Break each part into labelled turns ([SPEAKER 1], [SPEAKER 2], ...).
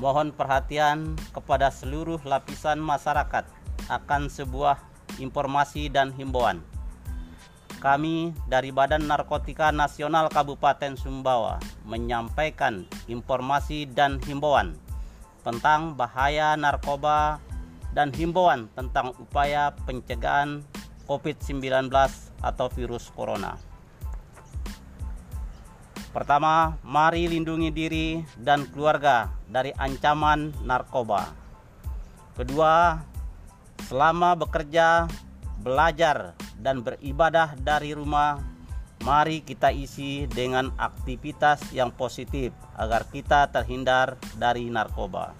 [SPEAKER 1] mohon perhatian kepada seluruh lapisan masyarakat akan sebuah informasi dan himbauan. Kami dari Badan Narkotika Nasional Kabupaten Sumbawa menyampaikan informasi dan himbauan tentang bahaya narkoba dan himbauan tentang upaya pencegahan COVID-19 atau virus corona. Pertama, mari lindungi diri dan keluarga dari ancaman narkoba. Kedua, selama bekerja, belajar, dan beribadah dari rumah, mari kita isi dengan aktivitas yang positif agar kita terhindar dari narkoba.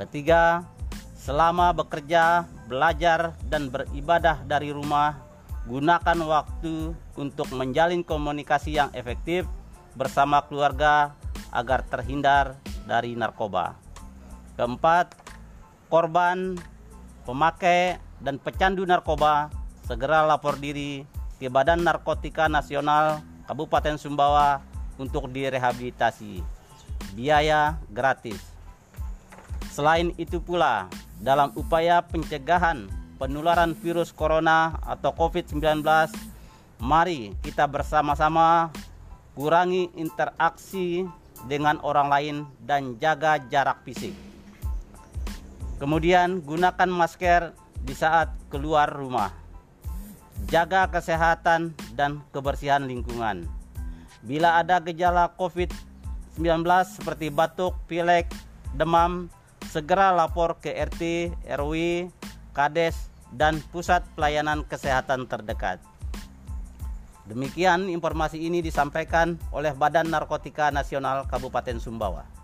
[SPEAKER 1] Ketiga, selama bekerja, belajar, dan beribadah dari rumah, gunakan waktu untuk menjalin komunikasi yang efektif bersama keluarga agar terhindar dari narkoba. Keempat, korban, pemakai, dan pecandu narkoba segera lapor diri ke Badan Narkotika Nasional Kabupaten Sumbawa untuk direhabilitasi. Biaya gratis. Selain itu pula, dalam upaya pencegahan penularan virus corona atau COVID-19, mari kita bersama-sama kurangi interaksi dengan orang lain dan jaga jarak fisik. Kemudian gunakan masker di saat keluar rumah. Jaga kesehatan dan kebersihan lingkungan. Bila ada gejala COVID-19 seperti batuk, pilek, demam, segera lapor ke RT, RW, Kades, dan pusat pelayanan kesehatan terdekat. Demikian informasi ini disampaikan oleh Badan Narkotika Nasional Kabupaten Sumbawa.